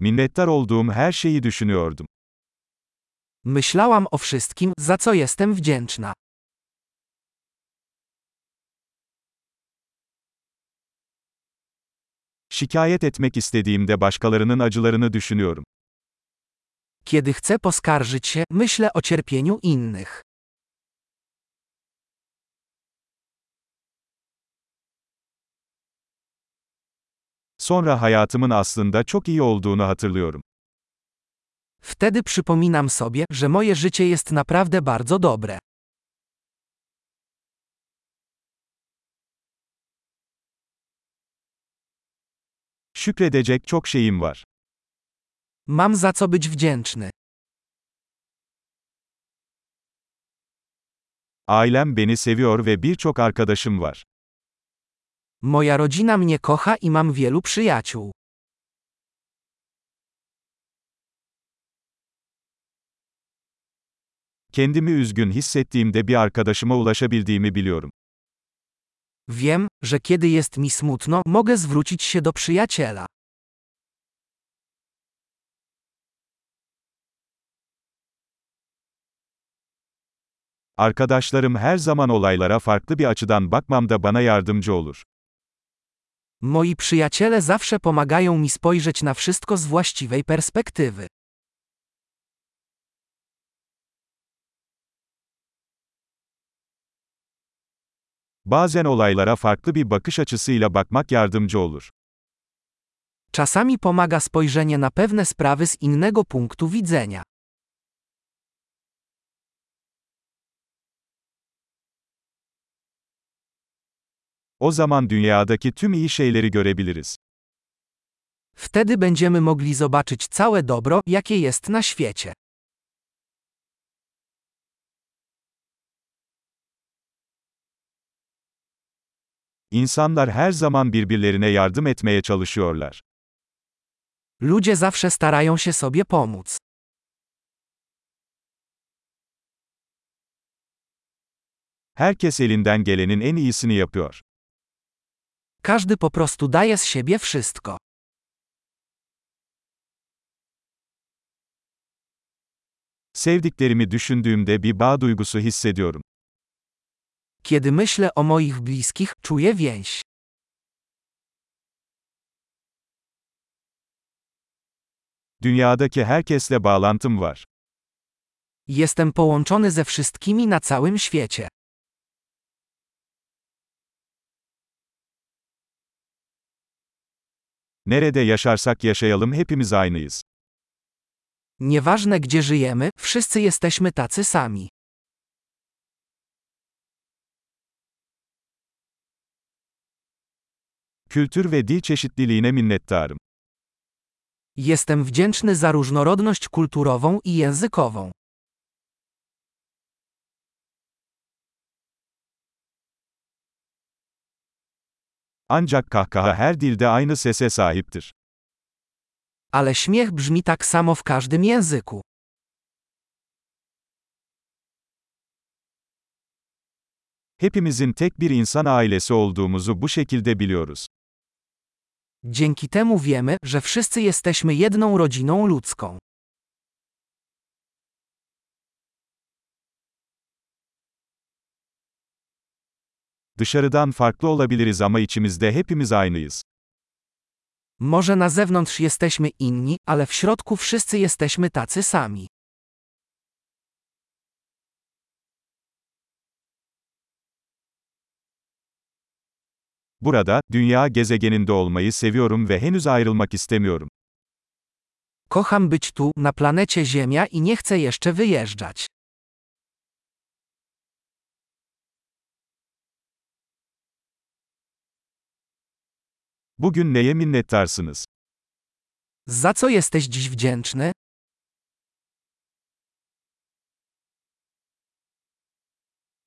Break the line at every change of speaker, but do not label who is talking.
Minnettar olduğum her şeyi düşünüyordum.
Myślałam o wszystkim, za co jestem wdzięczna.
Şikayet etmek istediğimde başkalarının acılarını düşünüyorum.
Kiedy chcę poskarżyć się, myślę o cierpieniu innych.
Sonra hayatımın aslında çok iyi olduğunu hatırlıyorum.
Wtedy przypominam sobie, że moje życie jest naprawdę bardzo dobre.
Şükredecek çok şeyim var.
Mam za co być wdzięczny.
Ailem beni seviyor ve birçok arkadaşım var.
Moja rodzina mnie kocha i mam wielu przyjaciół.
Kendimi üzgün hissettiğimde bir arkadaşıma ulaşabildiğimi biliyorum.
Wiem, że kiedy jest mi smutno, mogę zwrócić się do przyjaciela.
Arkadaşlarım her zaman olaylara farklı bir açıdan bakmamda bana yardımcı olur.
Moi przyjaciele zawsze pomagają mi spojrzeć na wszystko z właściwej perspektywy.
Bazen olaylara farklı bir bakış açısıyla bakmak yardımcı olur.
Czasami pomaga spojrzenie na pewne sprawy z innego punktu widzenia.
O zaman dünyadaki tüm iyi şeyleri görebiliriz.
Wtedy będziemy mogli zobaczyć całe dobro, jakie jest na świecie.
İnsanlar her zaman birbirlerine yardım etmeye çalışıyorlar.
Ludzie zawsze starają się sobie pomóc.
Herkes elinden gelenin en iyisini yapıyor.
Każdy po prostu daje z siebie wszystko.
Sevdiklerimi düşündüğümde bir bağ duygusu hissediyorum.
Kiedy myślę o moich bliskich, czuję więź.
Dünyadaki herkesle bağlantım var.
Jestem połączony ze wszystkimi na całym świecie.
Nerede yaşarsak yaşayalım hepimiz aynıyız.
Nieważne gdzie żyjemy, wszyscy jesteśmy tacy sami.
Kültür ve dil çeşitliliğine minnettarım.
Jestem wdzięczny za różnorodność kulturową i językową.
Ancak kahkaha her dilde aynı sese sahiptir.
Ale śmiech brzmi tak samo w każdym języku.
Hepimizin tek bir insan ailesi olduğumuzu bu şekilde biliyoruz.
Dzięki temu wiemy, że wszyscy jesteśmy jedną rodziną ludzką.
Dışarıdan farklı olabiliriz ama içimizde hepimiz aynıyız.
Może na zewnątrz jesteśmy inni, ale w środku wszyscy jesteśmy tacy sami.
Burada, dünya gezegeninde olmayı seviyorum ve henüz ayrılmak istemiyorum.
Kocham być tu, na planecie Ziemia i nie chcę jeszcze wyjeżdżać.
Bugün neye minnettarsınız?
Za co jesteś dziś wdzięczny?